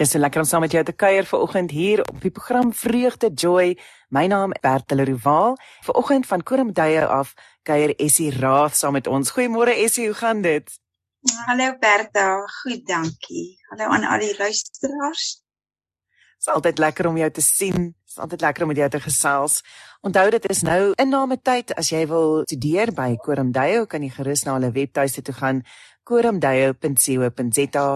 Dis so lekker om saam met jou te kuier vanoggend hier op die program Vreugde Joy. My naam is Bertel Rival. Vanoggend van Koromdeie af kuier Essie Raad saam met ons. Goeiemôre Essie, hoe gaan dit? Hallo Berta, goed, dankie. Hallo aan al die luisteraars. Dit is altyd lekker om jou te sien. Dit is altyd lekker om met jou te gesels. Onthou dit is nou inname tyd as jy wil studeer by Koromdeie, kan jy gerus na hulle webtuiste toe gaan koromdeie.co.za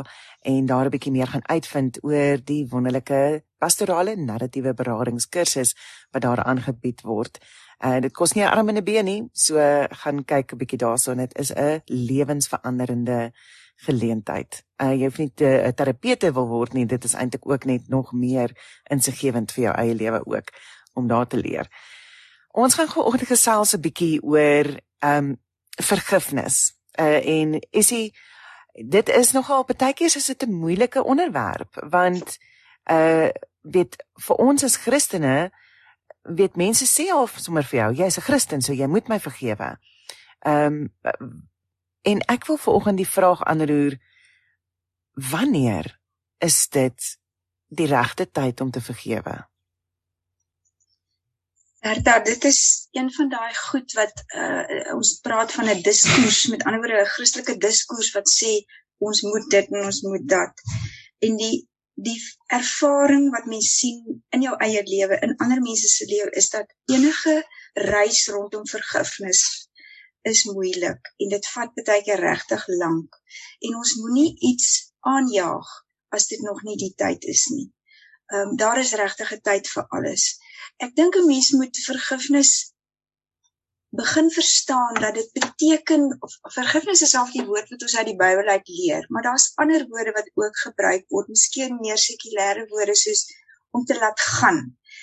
en daar 'n bietjie meer gaan uitvind oor die wonderlike pastorale narratiewe beradingskursus wat daar aangebied word. En uh, dit kos nie 'n arm en 'n been nie, so gaan kyk 'n bietjie daarso. Dit is 'n lewensveranderende geleentheid. Uh, jy hoef nie 'n terapeute wil word nie, dit is eintlik ook net nog meer insiggewend vir jou eie lewe ook om daar te leer. Ons gaan gou oggend gesels 'n bietjie oor ehm um, vergifnis. Uh en is hy dit is nogal baie keer is dit 'n moeilike onderwerp want uh weet vir ons as Christene weet mense sê al sommer vir jou jy's 'n Christen so jy moet my vergewe. Ehm um, en ek wil veraloggend die vraag aanroer wanneer is dit die regte tyd om te vergewe? Bertha, dit is een van daai goed wat uh, ons praat van 'n diskurs, met ander woorde 'n Christelike diskurs wat sê ons moet dit en ons moet dat. En die die ervaring wat mens sien in jou eie lewe, in ander mense se lewe is dat enige reis rondom vergifnis is moeilik en dit vat baie keer regtig lank. En ons moenie iets aanjaag as dit nog nie die tyd is nie. Ehm um, daar is regtig 'n tyd vir alles. Ek dink 'n mens moet vergifnis begin verstaan dat dit beteken of vergifnis is self die woord wat ons uit die Bybel uit leer, maar daar's ander woorde wat ook gebruik word, miskien meer sekulêre woorde soos om te laat gaan.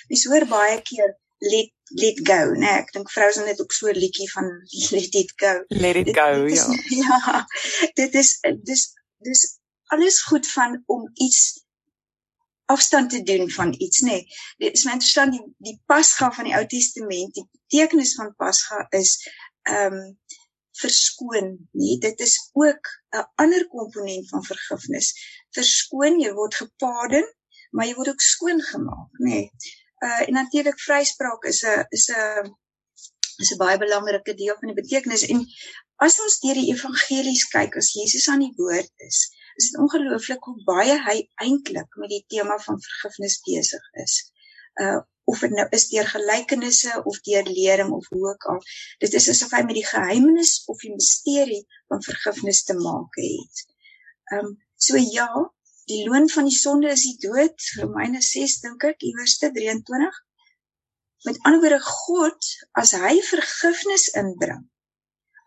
Mens hoor baie keer let let go, né? Nee, ek dink vroue het ook so 'n liedjie van let it go. Let it go, dit, dit is, ja. Ja. Dit is dis dis alles goed van om iets afstand te doen van iets nê. Nee. Dit is my interessant die die Pasga van die Ou Testament, die betekenis van Pasga is ehm um, verskoon, nee, dit is ook 'n ander komponent van vergifnis. Verskoon, jy word gepaden, maar jy word ook skoon gemaak, nê. Nee. Uh en natuurlik vryspraak is 'n is 'n is 'n baie belangrike deel van die betekenis en as ons deur die evangelies kyk, as Jesus aan die woord is, is dit ongelooflik hoe baie hy eintlik met die tema van vergifnis besig is. Uh of dit nou is deur gelykenisse of deur lering of hoe ook al. Dit is asof hy met die geheimenis of die misterie van vergifnis te maak het. Um so ja, die loon van die sonde is die dood. Romeine 6 dink ek, iewers 23. Met ander woorde God as hy vergifnis inbring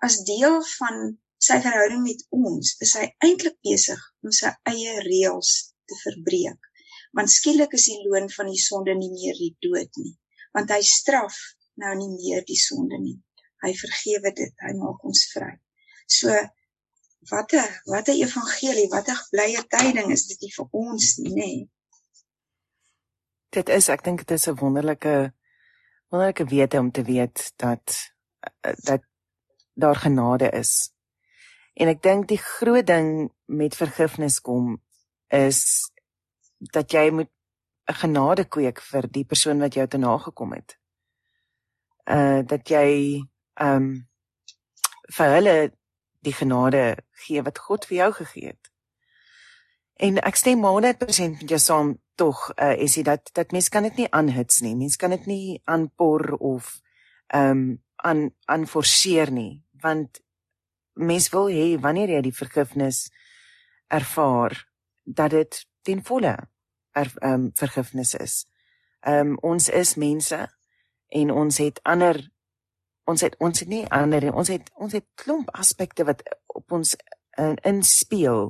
as deel van sy verhouding met ons is hy eintlik besig om sy eie reëls te verbreek. Want skielik is die loon van die sonde nie meer die dood nie, want hy straf nou nie meer die sonde nie. Hy vergewe dit, hy maak ons vry. So wat 'n wat 'n evangelie, wat 'n blye tyding is dit vir ons nie, nê? Dit is, ek dink dit is 'n wonderlike wonderlike wete om te weet dat dat daar genade is En ek dink die groot ding met vergifnis kom is dat jy moet 'n genade kweek vir die persoon wat jou te nagekom het. Uh dat jy ehm um, vir hulle die genade gee wat God vir jou gegee het. En ek stem 100% met jou saam tog uh is dit dat dat mens kan dit nie aanhits nie. Mens kan dit nie aanpor of ehm um, aan aanforceer nie want mens wil hê wanneer jy die vergifnis ervaar dat dit ten volle er, um, vergifnis is. Um ons is mense en ons het ander ons het ons het nie ander ons het ons het klomp aspekte wat op ons uh, inspeel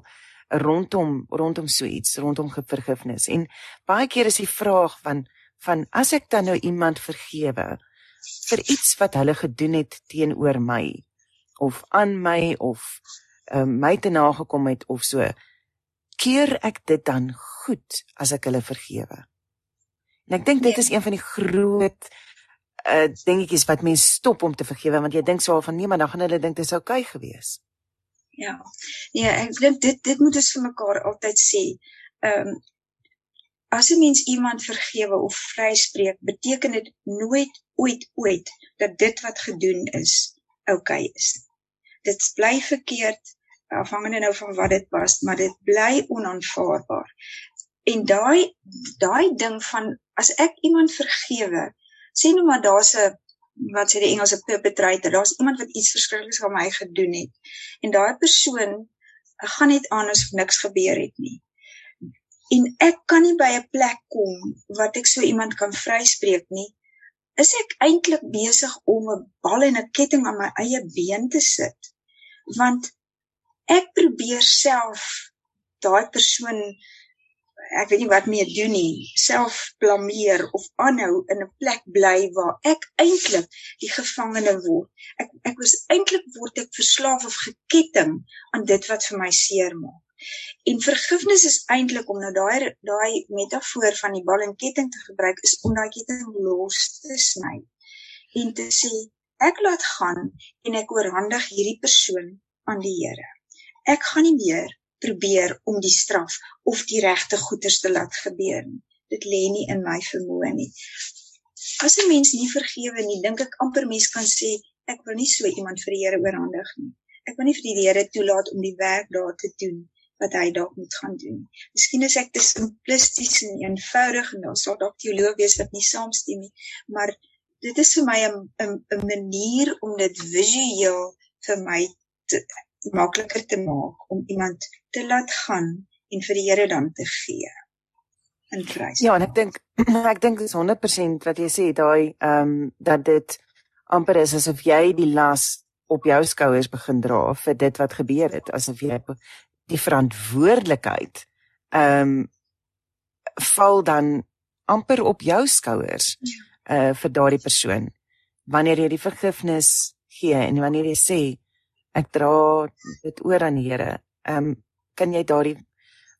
rondom rondom so iets rondom vergifnis en baie keer is die vraag van van as ek dan nou iemand vergewe vir iets wat hulle gedoen het teenoor my of aan my of uh, my te nagekom het of so keer ek dit dan goed as ek hulle vergewe. En ek dink dit is een van die groot uh dingetjies wat mense stop om te vergewe want jy dink swaar van nee maar dan gaan hulle dink dit is oukei okay gewees. Ja. Nee, ek dink dit dit moet ons vir mekaar altyd sê. Ehm um, as 'n mens iemand vergewe of vryspreek, beteken dit nooit ooit ooit dat dit wat gedoen is oukei okay is. Dit bly verkeerd afhangende nou van wat dit was, maar dit bly onaanvaarbaar. En daai daai ding van as ek iemand vergewe, sê nou maar daar's 'n wat sê die Engelse perpetrator, daar's iemand wat iets verskrikliks aan my gedoen het. En daai persoon gaan net aan asof niks gebeur het nie. En ek kan nie by 'n plek kom wat ek so iemand kan vryspreek nie. Is ek eintlik besig om 'n bal en 'n ketting aan my eie been te sit? Want ek probeer self daai persoon ek weet nie wat meer doen nie, self blameer of aanhou in 'n plek bly waar ek eintlik die gevangene word. Ek ek was eintlik word ek verslaaf of geketting aan dit wat vir my seer maak. En vergifnis is eintlik om nou daai daai metafoor van die bal en ketting te gebruik is om daai ketting los te sny en te sê ek laat gaan en ek oorhandig hierdie persoon aan die Here. Ek gaan nie meer probeer om die straf of die regte goeders te laat gebeur nie. Dit lê nie in my vermoë nie. As 'n mens nie vergewe nie, dink ek amper mens kan sê ek wil nie so iemand vir die Here oorhandig nie. Ek wil nie vir die Here toelaat om die werk daar te doen wat hy dalk moet gaan doen. Miskien is ek te simplisties en eenvoudig en daar sal dalk teoloë wees wat nie saamstem nie, maar dit is vir my 'n 'n manier om dit visueel vir my te makliker te maak om iemand te laat gaan en vir die Here dan te gee in prys. Ja, en ek dink ek dink dit is 100% wat jy sê daai ehm um, dat dit amper is asof jy die las op jou skouers begin dra vir dit wat gebeur het, asof jy die verantwoordelikheid ehm um, val dan amper op jou skouers uh vir daardie persoon wanneer jy die vergifnis gee en wanneer jy sê ek dra dit oor aan die Here. Ehm um, kan jy daardie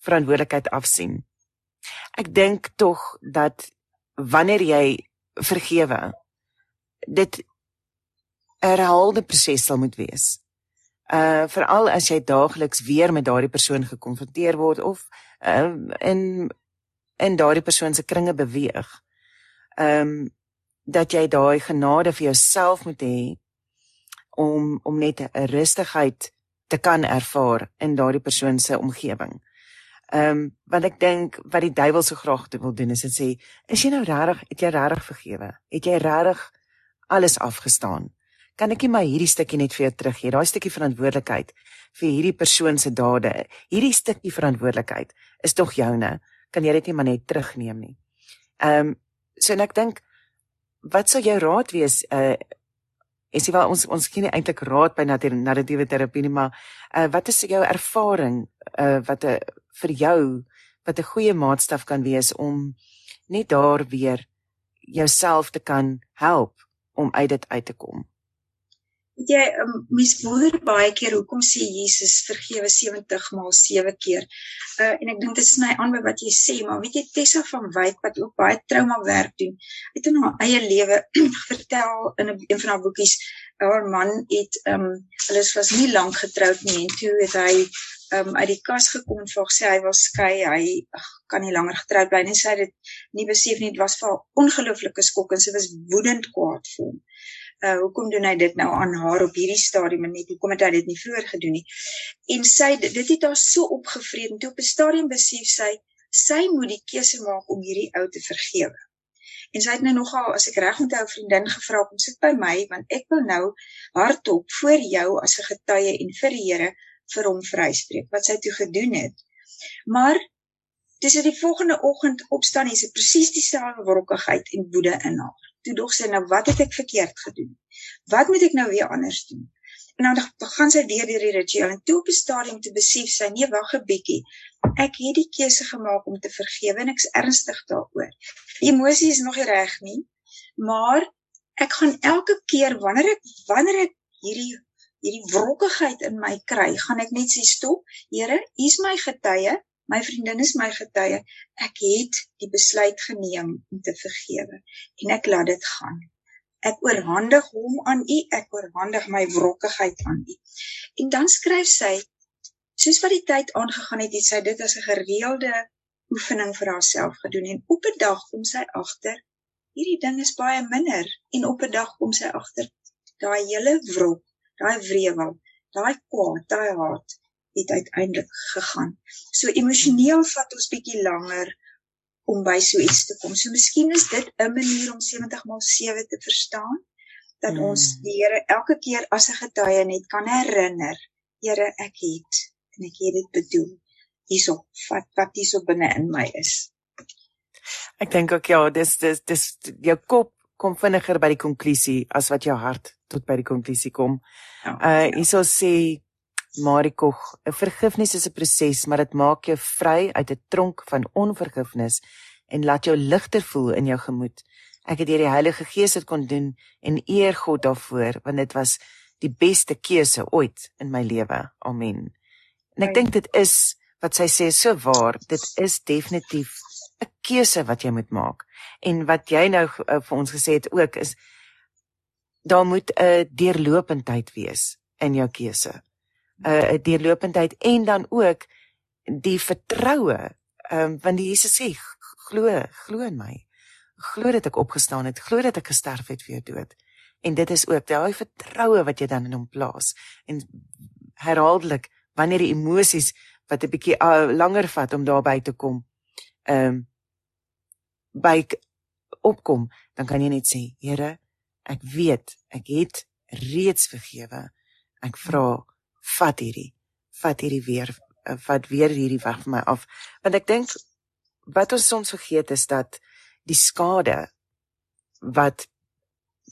verantwoordelikheid afsien? Ek dink tog dat wanneer jy vergewe dit 'n herhaalde proses sal moet wees. Uh veral as jy daagliks weer met daardie persoon gekonfronteer word of uh, in in daardie persoon se kringe beweeg. Ehm um, dat jy daai genade vir jouself moet hê om om net 'n rustigheid te kan ervaar in daardie persoon se omgewing. Ehm um, want ek dink wat die duiwel so graag wil doen is dit sê, is jy nou regtig, het jy regtig vergewe? Het jy regtig alles afgestaan? Kan ek nie maar hierdie stukkie net vir jou teruggee? Daai stukkie verantwoordelikheid vir hierdie persoon se dade. Hierdie stukkie verantwoordelikheid is tog joune. Kan jy dit nie maar net terugneem nie? Ehm um, so en ek dink wat sou jou raad wees uh En sê wel ons ons ken nie eintlik raad by narratiewe terapie nie, maar uh, wat is jou ervaring uh, wat 'n uh, vir jou wat 'n goeie maatstaf kan wees om net daar weer jouself te kan help om uit dit uit te kom? Jy um, mens wonder baie keer hoekom sê Jesus vergewe 70 maal 7 keer. Uh en ek dink dit sny aan by wat jy sê, maar weet jy Tessa van Wyk wat ook baie trauma werk doen, het in haar eie lewe vertel in 'n een van haar boekies, haar man het um hulle was nie lank getroud nie en toe het hy um uit die kas gekom en vir sê hy wil skei, hy ag kan nie langer getroud bly nie. Sy het dit nie besef nie, dit was vir haar ongelooflike skok en sy was woedend kwaad vir hom uh hoekom doen hy dit nou aan haar op hierdie stadium en net hoekom het hy dit nie vroeër gedoen nie? En sy dit het haar so opgevreet en toe op 'n stadium besef sy sy moet die keuse maak om hierdie ou te vergewe. En sy het nou nogal as ek reg onthou 'n vriendin gevra om sit by my want ek wil nou hardop voor jou as 'n getuie en vir die Here vir hom vryspreek wat sy toe gedoen het. Maar dis die volgende oggend opstaan sy presies dieselfde wrokkigheid en woede in haar toe dog sy nou wat het ek verkeerd gedoen? Wat moet ek nou weer anders doen? En dan begin sy weer deur die ritueel en toe op 'n stadium te besef sy nee wag 'n bietjie. Ek het die keuse gemaak om te vergewe en ek's ernstig daaroor. Die emosie is nog nie reg nie, maar ek gaan elke keer wanneer ek wanneer ek hierdie hierdie wrokkigheid in my kry, gaan ek net sê stop. Here, is my getuie My vriendin is my getuie. Ek het die besluit geneem om te vergewe en ek laat dit gaan. Ek oorhandig hom aan U. Ek oorhandig my wrokkigheid aan U. En dan skryf sy soos wat die tyd aangegaan het, het sy dit as 'n gereelde oefening vir haarself gedoen en op 'n dag kom sy agter hierdie ding is baie minder en op 'n dag kom sy agter daai hele wrok, daai wrevel, daai kwaad, daai haat het uiteindelik gegaan. So emosioneel vat ons bietjie langer om by so iets te kom. So miskien is dit 'n manier om 70 maal 7 te verstaan dat hmm. ons die Here elke keer as 'n getuie net kan herinner, Here, ek het en ek het dit bedoel. Hierso, wat wat hierso binne in my is. Ek dink ook ja, dis dis dis jou kop kom vinniger by die konklusie as wat jou hart tot by die konklusie kom. Ja, uh ja. hierso sê Marikog, 'n vergifnis is 'n proses, maar dit maak jou vry uit 'n tronk van onvergifnis en laat jou ligter voel in jou gemoed. Ek het deur die Heilige Gees dit kon doen en eer God daarvoor, want dit was die beste keuse ooit in my lewe. Amen. En ek dink dit is wat sy sê so waar. Dit is definitief 'n keuse wat jy moet maak. En wat jy nou uh, vir ons gesê het ook is daar moet 'n deurlopendheid wees in jou keuse. Uh, deurlopendheid en dan ook die vertroue. Ehm um, want die Jesus sê glo, glo in my. Glo dat ek opgestaan het, glo dat ek gesterf het vir jou dood. En dit is ook daai vertroue wat jy dan in hom plaas. En herhaaldelik wanneer die emosies wat 'n bietjie uh, langer vat om daarby te kom, ehm um, by opkom, dan kan jy net sê, Here, ek weet, ek het reeds vergewe. Ek vra, vat hierdie, vat hierdie weer, vat weer hierdie weg van my af. Want ek dink wat ons soms vergeet is dat die skade wat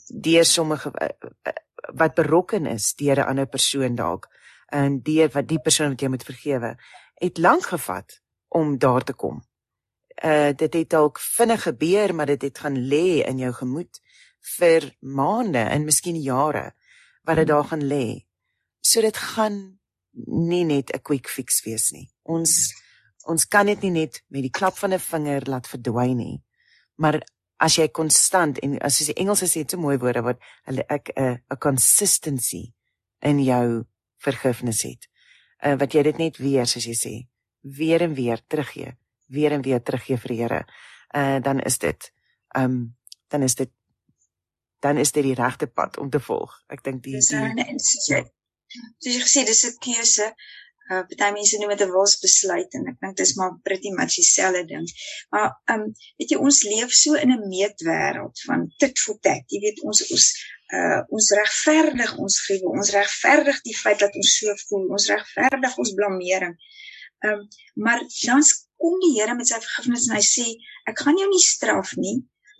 deur sommige eh, eh, wat berokken is deur 'n ander persoon dalk en deur wat die persoon wat jy moet vergewe, het lank gevat om daar te kom uh dit het dalk vinnig gebeur, maar dit het gaan lê in jou gemoed vir maande en miskien jare wat dit daar gaan lê. So dit gaan nie net 'n quick fix wees nie. Ons ons kan dit nie net met die klap van 'n vinger laat verdwyn nie. Maar as jy konstant en as jy die Engelse sê dit so mooi woorde wat hulle ek 'n 'n consistency in jou vergifnis het. Uh wat jy dit net weer soos jy sê, weer en weer teruggee weer en weer teruggee vir die Here, uh dan is dit um dan is dit dan is dit die regte pad om te volg. Ek dink die instituut. Soos jy gesê, dis 'n keuse. Uh baie mense noem dit 'n wilsbesluit en ek dink dit is maar pretty much dieselfde ding. Maar um weet jy ons leef so in 'n meetwêreld van tit for tat. Jy weet ons ons uh ons regverdig ons gruwe, ons regverdig die feit dat ons so voel, ons regverdig ons blameering. Um maar dan's kom die Here met sy vergifnis en hy sê ek gaan jou nie straf nie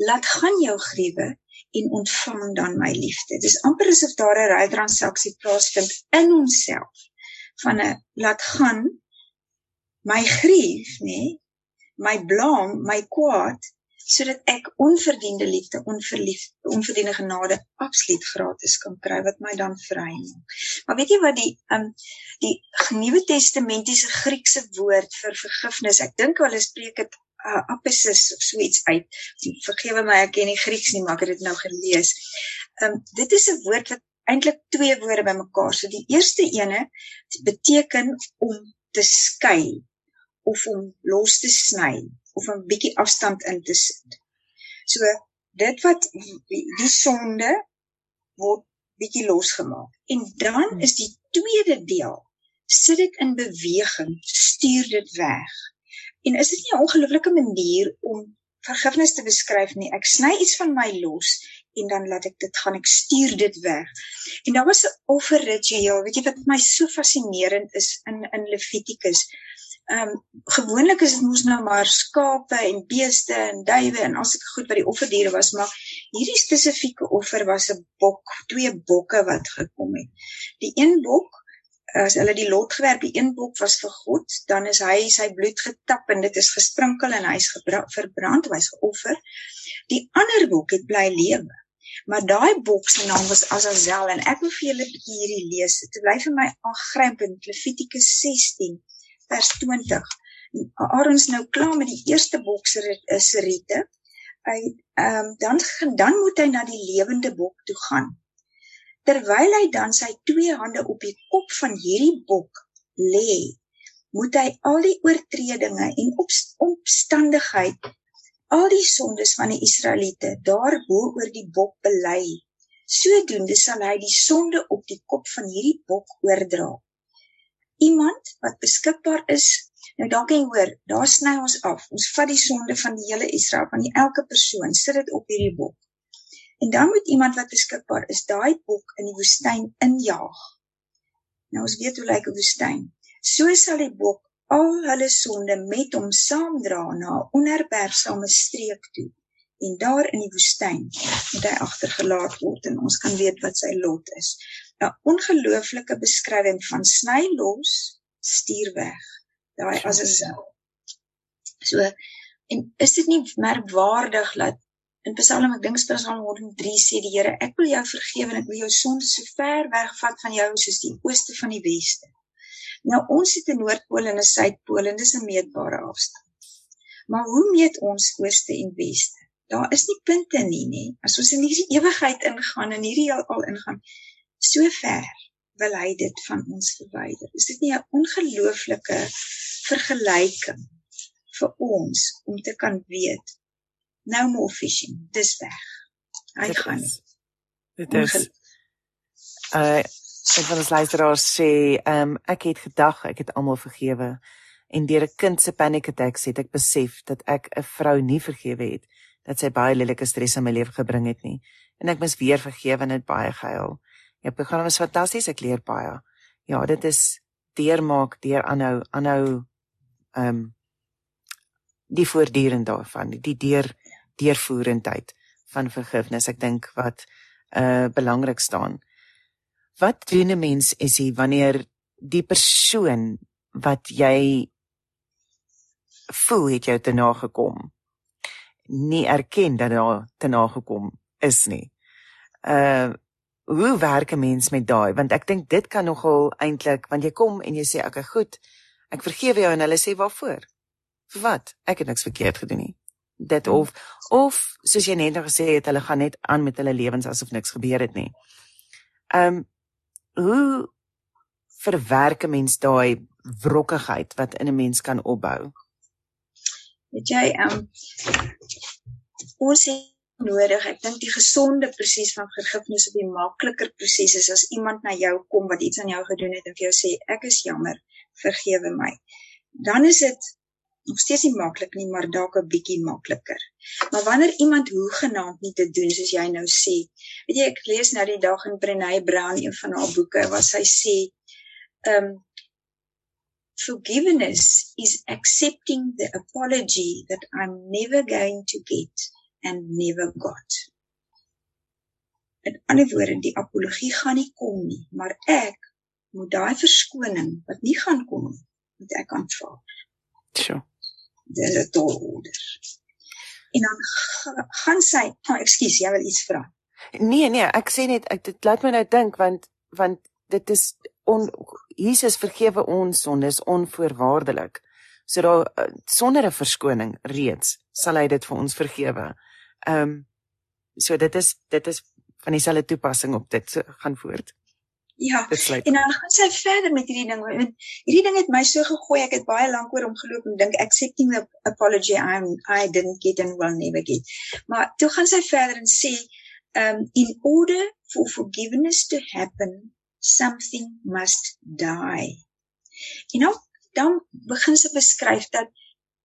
laat gaan jou gruwe en ontvang dan my liefde dis amper asof daar 'n ruiltransaksie plaasvind in onsself van 'n laat gaan my grief nê my blame my kwaad sodat ek onverdiende liefde, onverliefde, onverdiende genade absoluut gratis kan kry wat my dan vry maak. Maar weet jy wat die um die Nuwe Testamentiese Griekse woord vir vergifnis, ek dink hulle spreek dit uh, apesis of so iets uit. Vergewe my, ek ken nie Grieks nie, maar ek het dit nou gelees. Um dit is 'n woord wat eintlik twee woorde bymekaar. So die eerste ene beteken om te skei of om los te sny of 'n bietjie afstand in te sit. So dit wat die sonde word bietjie losgemaak. En dan is die tweede deel sit dit in beweging, stuur dit weg. En is dit nie 'n ongelooflike manier om vergifnis te beskryf nie? Ek sny iets van my los en dan laat ek dit gaan, ek stuur dit weg. En daar was 'n offerritueel, weet jy wat my so fascinerend is in in Levitikus ehm um, gewoonlik is dit mos nou maar skape en beeste en duwe en as dit goed by die offerdiere was, maar hierdie spesifieke offer was 'n bok, twee bokke wat gekom het. Die een bok as hulle die lot gewerp, die een bok was vir God, dan is hy sy bloed getap en dit is gesprinkel en hy's verbrand, hy's geoffer. Die ander bok het bly lewe. Maar daai bok se naam was Azazel en ek wil vir julle hierdie lees. Dit bly vir my aangrypend Levitikus 16 vers 20. Arons nou klaar met die eerste bokser is Rite. Hy ehm um, dan dan moet hy na die lewende bok toe gaan. Terwyl hy dan sy twee hande op die kop van hierdie bok lê, moet hy al die oortredinge en omstandigheid al die sondes van die Israeliete daarbo oor die bok bely. Sodoende sal hy die sonde op die kop van hierdie bok oordra. Iemand wat beskikbaar is, nou dan kan jy hoor, daar sny ons af. Ons vat die sonde van die hele Israel, van die elke persoon, sit dit op hierdie bok. En dan moet iemand wat beskikbaar is, daai bok in die woestyn injaag. Nou ons weet hoe lyk 'n woestyn. So sal die bok al hulle sonde met hom saamdra na 'n onherbergsame streek toe en daar in die woestyn moet hy agtergelaat word en ons kan weet wat sy lot is 'n ongelooflike beskrywing van sny los stuur weg daai as 'n sel so en is dit nie merkwaardig dat in Psalm ek dink Psalm 103 sê die Here ek wil jou vergewe en ek wil jou sondes so ver wegvat van jou soos die ooste van die weste Nou ons het 'n noordpool en 'n suidpool en dis 'n meetbare afstand. Maar hoe meet ons ooste en weste? Daar is nie punte nie, nê. As ons in hierdie ewigheid ingaan en hierdie al ingaan, so ver wil hy dit van ons verwyder. Is dit nie 'n ongelooflike vergelyking vir ons om te kan weet no more fishing, dis weg. Hy dit gaan. Dit is uh Ek wil as luisteraar sê, ehm um, ek het gedag ek het almal vergewe en deur 'n kind se panic attacks het ek besef dat ek 'n vrou nie vergewe het dat sy baie lelike stres in my lewe gebring het nie en ek mis weer vergewe en dit baie gehuil. Ja, program was fantasties, ek leer baie. Ja, dit is deurmaak, deur aanhou, aanhou ehm um, die voortdurend daarvan, die deur deurvoerendheid van vergifnis. Ek dink wat uh belangrik staan. Wat doen 'n mens is hy wanneer die persoon wat jy voel het jou te nagekom nie erken dat daar te nagekom is nie. Uh hoe werk 'n mens met daai? Want ek dink dit kan nogal eintlik want jy kom en jy sê okay goed, ek vergewe jou en hulle sê waarvoor? Vir wat? Ek het niks verkeerd gedoen nie. Dit of of soos jy net nou gesê het, hulle gaan net aan met hulle lewens asof niks gebeur het nie. Um hoe verwerk 'n mens daai wrokkigheid wat in 'n mens kan opbou? Weet jy, ehm um, ons het nodig, ek dink die gesonde proses van vergifnis op die makliker proses is as iemand na jou kom wat iets aan jou gedoen het en vir jou sê ek is jammer, vergewe my. Dan is dit nog steeds nie maklik nie, maar dalk 'n bietjie makliker. Maar wanneer iemand hoegenaamd nie te doen soos jy nou sê, weet jy ek lees nou die dag in Brené Brown een van haar boeke waar sy sê, um forgiveness is accepting the apology that I'm never going to get and never got. In ander woorde, die apologie gaan nie kom nie, maar ek moet daai verskoning wat nie gaan kom nie, moet ek aanvaar. Sjoe dis 'n tolorder. En dan gaan sy, oh, ekskuus, jy wil iets vra. Nee, nee, ek sê net ek dit laat my nou dink want want dit is on Jesus vergewe ons sondes onvoorwaardelik. So daar eh, sonder 'n verskoning reeds sal hy dit vir ons vergewe. Ehm um, so dit is dit is van dieselfde toepassing op dit so, gaan voort. Ja. En dan gaan sy verder met hierdie ding. Want hierdie ding het my so gegooi. Ek het baie lank oor hom geloop en dink accepting the apology I'm I didn't get and will never get. Maar toe gaan sy verder en sê um in order for forgiveness to happen something must die. En nou dan begin sy beskryf dat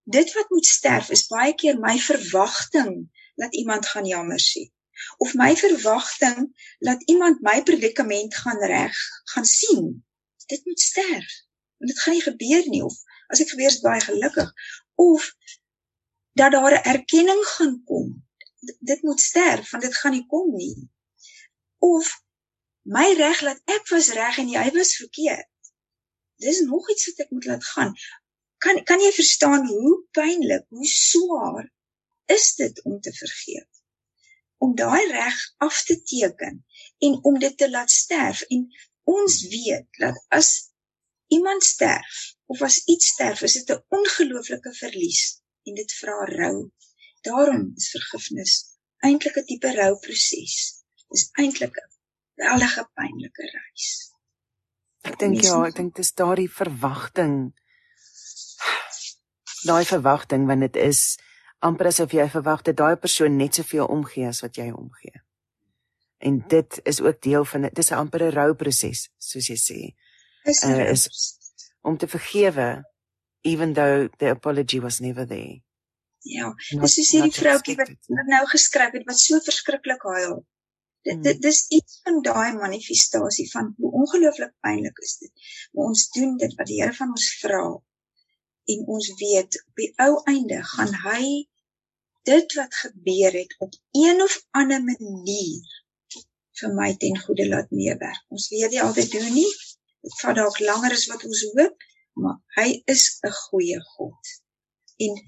dit wat moet sterf is baie keer my verwagting dat iemand gaan jammer sê of my verwagting dat iemand my predikament gaan reg gaan sien dit moet sterf want dit gaan nie gebeur nie. Of as ek gebeur is baie gelukkig. Of dat daar 'n erkenning gaan kom dit moet sterf want dit gaan nie kom nie. Of my reg laat ek was reg en jy was verkeerd. Dis nog iets wat ek moet laat gaan. Kan kan jy verstaan hoe pynlik hoe swaar is dit om te vergeet om daai reg af te teken en om dit te laat sterf. En ons weet dat as iemand sterf of as iets sterf is dit 'n ongelooflike verlies en dit vra rou. Daarom is vergifnis eintlik 'n tipe rouproses. Dis eintlik 'n weldige pynlike reis. Ek dink ja ek dink dis daardie verwagting. Daai verwagting want dit is amper asof jy verwag dat daai persoon net soveel omgee as wat jy omgee. En dit is ook deel van dit is 'n amper 'n rouproses, soos jy sê. Is, uh, is om te vergewe even though the apology was never there. Ja, dis is hierdie vroutjie wat, wat nou geskryf het wat so verskriklik huil. Dit hmm. dit dis iets van daai manifestasie van hoe ongelooflik pynlik is dit. Maar ons doen dit wat die Here van ons vra en ons weet op die ou einde gaan hy dit wat gebeur het op een of ander manier vir my ten goeie laat meewerk. Ons weet nie altyd hoe nie. Dit vat dalk langer as wat ons hoop, maar hy is 'n goeie God. En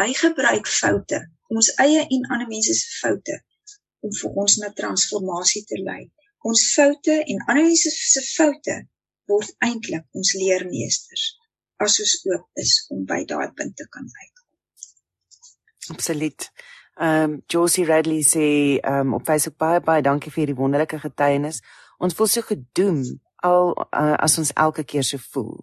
hy gebruik foute, ons eie en ander mense se foute om vir ons na transformasie te lei. Ons foute en ander mense se foute word eintlik ons leermeesters as ons oop is om by daai punt te kan uitkom. Absoluut. Ehm um, Josie Radley sê ehm um, op Facebook baie baie dankie vir hierdie wonderlike getuienis. Ons voel so gedoem al uh, as ons elke keer so voel.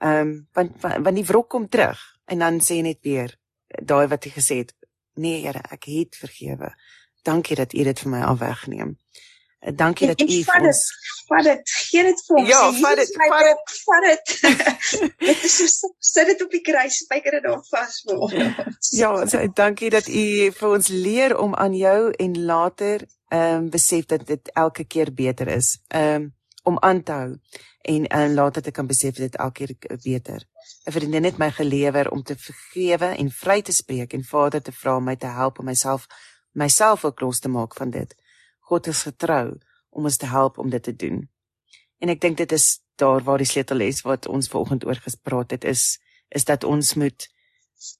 Ehm um, want want die wrok kom terug en dan sê net weer daai wat jy gesê het, nee Here, ek het vergewe. Dankie dat U dit vir my afwegneem. Eh, dankie dat u vir ons vat dit gee dit vir ons. Ja, vat dit, vat dit, vat dit. Dit is so sit dit op die kruis, spyker dit daar vas vir ons. Ja, so, dankie dat u vir ons leer om aan jou en later ehm um, besef dat dit elke keer beter is. Ehm um, om aan te hou en en later te kan besef dit elke keer beter. 'n Vriendin het my gelewer om te vergewe en vry te spreek en Vader te vra om my te help om myself myself ook los te maak van dit. God is getrou om ons te help om dit te doen. En ek dink dit is daar waar die sleutelles wat ons vanoggend oor gespreek het is is dat ons moet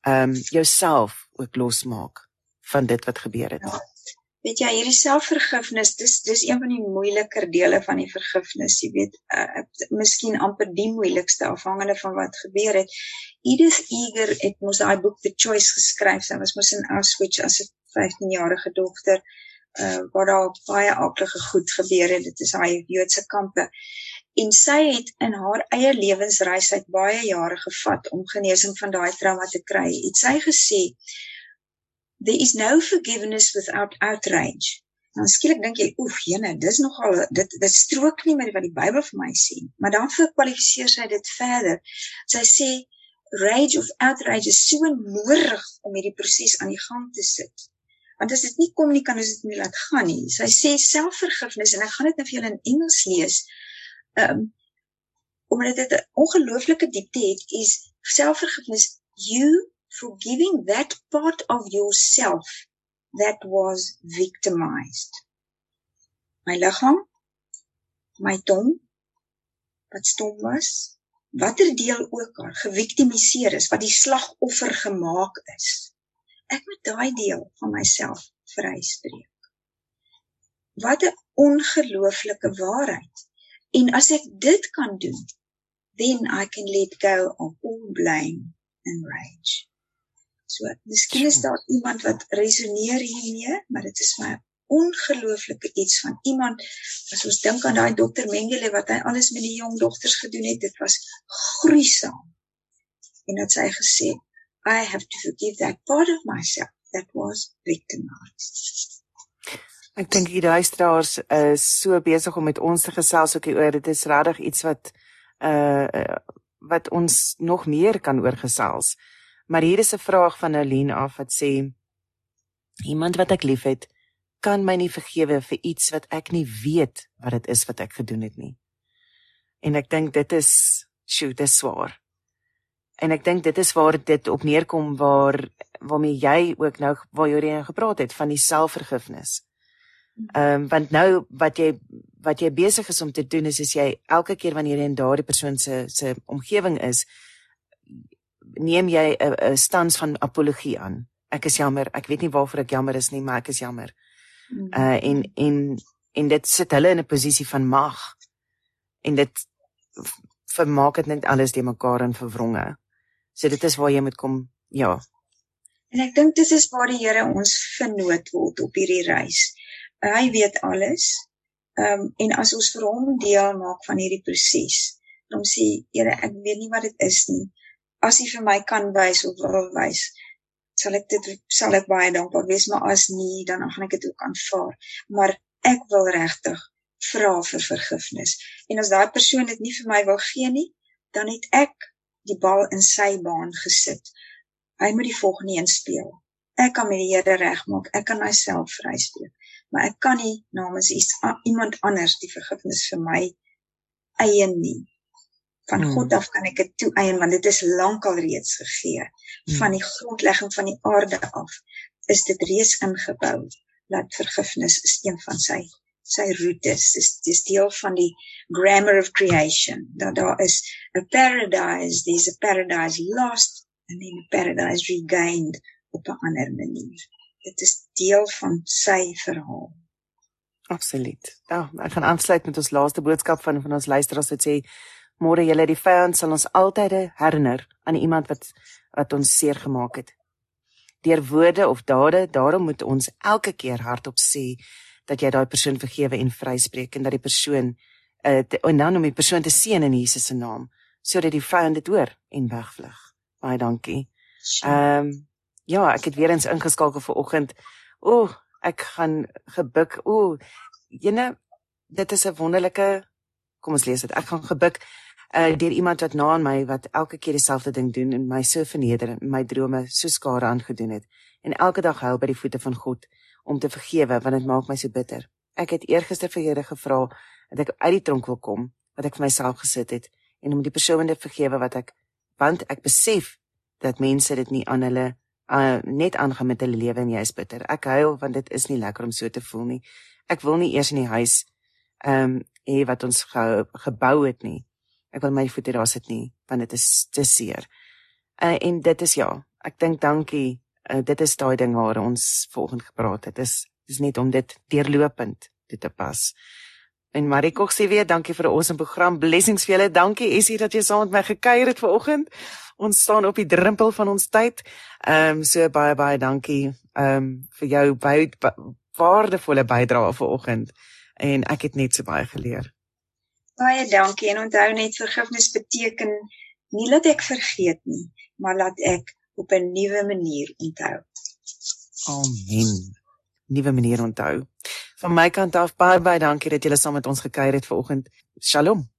ehm um, jouself ook losmaak van dit wat gebeur het. Ja. Weet jy, hierdie selfvergifnis, dis dis een van die moeiliker dele van die vergifnis, jy weet, uh, miskien amper die moeilikste afhangende van wat gebeur het. Edith Eger het mos daai boek The Choice geskryf. Sy was mos in Auschwitz as 'n 15-jarige dogter uh waar daar baie aardige goed gebeur het. Dit is haar Joodse kampe. En sy het in haar eie lewensreis uit baie jare gevat om genesing van daai trauma te kry. Het sy gesê there is no forgiveness without outrage. Nou skielik dink jy, oef, jene, dis nogal dit dit strook nie met wat die Bybel vir my sê, maar dan verkwalifiseer sy dit verder. Sy sê rage of outrage is so nodig om hierdie proses aan die gang te sit want as dit nie kom nie kan ons dit nie laat gaan nie. Sy sê selfvergifnis en ek gaan dit nou vir julle in Engels lees. Um omdat dit 'n ongelooflike diepte het, is selfvergifnis you forgiving that part of yourself that was victimized. My liggaam, my tong wat stom was, watter deel ook al geviktimiseer is, wat die slagoffer gemaak is ek moet daai deel van myself vryspreek. Wat 'n ongelooflike waarheid. En as ek dit kan doen, then I can let go of all blame and rage. So, miskien is daar iemand wat resoneer hiermee, maar dit is my ongelooflike iets van iemand as ons dink aan daai dokter Mengele wat hy alles met die jong dogters gedoen het, dit was gruisam. En dit sy gesê, I have to forgive that part of myself that was victimized. Ek dink die luisteraars is so besig om met ons te gesels ook oor dit is regtig iets wat uh wat ons nog meer kan oorgesels. Maar hier is 'n vraag van Aline af wat sê iemand wat ek liefhet kan my nie vergewe vir iets wat ek nie weet wat dit is wat ek gedoen het nie. En ek dink dit is sjoe, dit is swaar. En ek dink dit is waar dit op neerkom waar waarmee jy ook nou waar jy oor gepraat het van die selfvergifnis. Ehm um, want nou wat jy wat jy besig is om te doen is is jy elke keer wanneer jy in daardie persoon se se omgewing is neem jy 'n 'n stans van apologie aan. Ek is jammer, ek weet nie waarvoor ek jammer is nie, maar ek is jammer. Uh en en en dit sit hulle in 'n posisie van mag. En dit vermaak dit net alles te mekaar in verwronge. So dit is waar jy moet kom, ja. En ek dink dit is waar die Here ons vernoot word op hierdie reis. Hy weet alles. Ehm um, en as ons vir hom deel maak van hierdie proses, dan sê Here, ek weet nie wat dit is nie. as jy vir my kan wys of wil wys, sal ek dit sal ek baie dankbaar wees, maar as nie, dan gaan ek dit ook aanvaar. Maar ek wil regtig vra vir vergifnis. En as daai persoon dit nie vir my wil gee nie, dan het ek die bal in sy baan gesit. Hy moet die volgende een speel. Ek kan met die Here regmaak. Ek kan myself vryspreek. Maar ek kan nie namens iets iemand anders die vergifnis vir my eien nie. Van hmm. God af kan ek dit toeëien want dit is lankal reeds gegee. Hmm. Van die grondlegging van die aarde af is dit reeds ingebou dat vergifnis is een van sy sy roetes. Dis dis deel van die grammar of creation. Dat daar is a paradise, there's a paradise lost and then a paradise regained op 'n ander manier. Dit is deel van sy verhaal. Absoluut. Ja, ek gaan aansluit met ons laaste boodskap van van ons luisteraars wat sê môre julle die vyand sal ons altyd herinner aan iemand wat wat ons seer gemaak het. Deur woorde of dade, daarom moet ons elke keer hardop sê dat jy daai persoon vergewe en vryspreek en dat die persoon uh, en dan om die persoon te seën in Jesus se naam sodat die vyand dit hoor en wegvlug. Baie dankie. Ehm um, ja, ek het weer eens ingeskakel vir oggend. Ooh, ek gaan gebuk. Ooh, jene dit is 'n wonderlike kom ons lees dit. Ek gaan gebuk uh deur iemand wat na aan my wat elke keer dieselfde ding doen en my so verneder en my drome so skade aangedoen het en elke dag huil by die voete van God om te vergewe want dit maak my so bitter. Ek het eergister vir Here gevra dat ek uit die tronk wil kom wat ek vir myself gesit het en om die persoon te vergewe wat ek want ek besef dat mense dit nie aan hulle uh, net aangaan met hulle lewe en jy is bitter. Ek huil want dit is nie lekker om so te voel nie. Ek wil nie eers in die huis ehm um, hê wat ons ge, gebou het nie. Ek wil my voete daar sit nie want dit is te seer. Uh, en dit is ja, ek dink dankie uh, dit is daai ding waar ons volgende gepraat het. Dit is dis net om dit deurlopend toe te pas. En Mariko sê weer dankie vir 'n awesome program. Blessings vir julle. Dankie Essie dat jy saam met my gekuier het vanoggend. Ons staan op die drempel van ons tyd. Ehm um, so baie baie dankie ehm um, vir jou baie waardevolle bydrae vanoggend. En ek het net so baie geleer. Baie dankie. En onthou net vergifnis beteken nie dat ek vergeet nie, maar dat ek op 'n nuwe manier onthou. Amen. Nuwe manier onthou. Van my kant af baie baie dankie dat julle saam met ons gekuier het vanoggend. Shalom.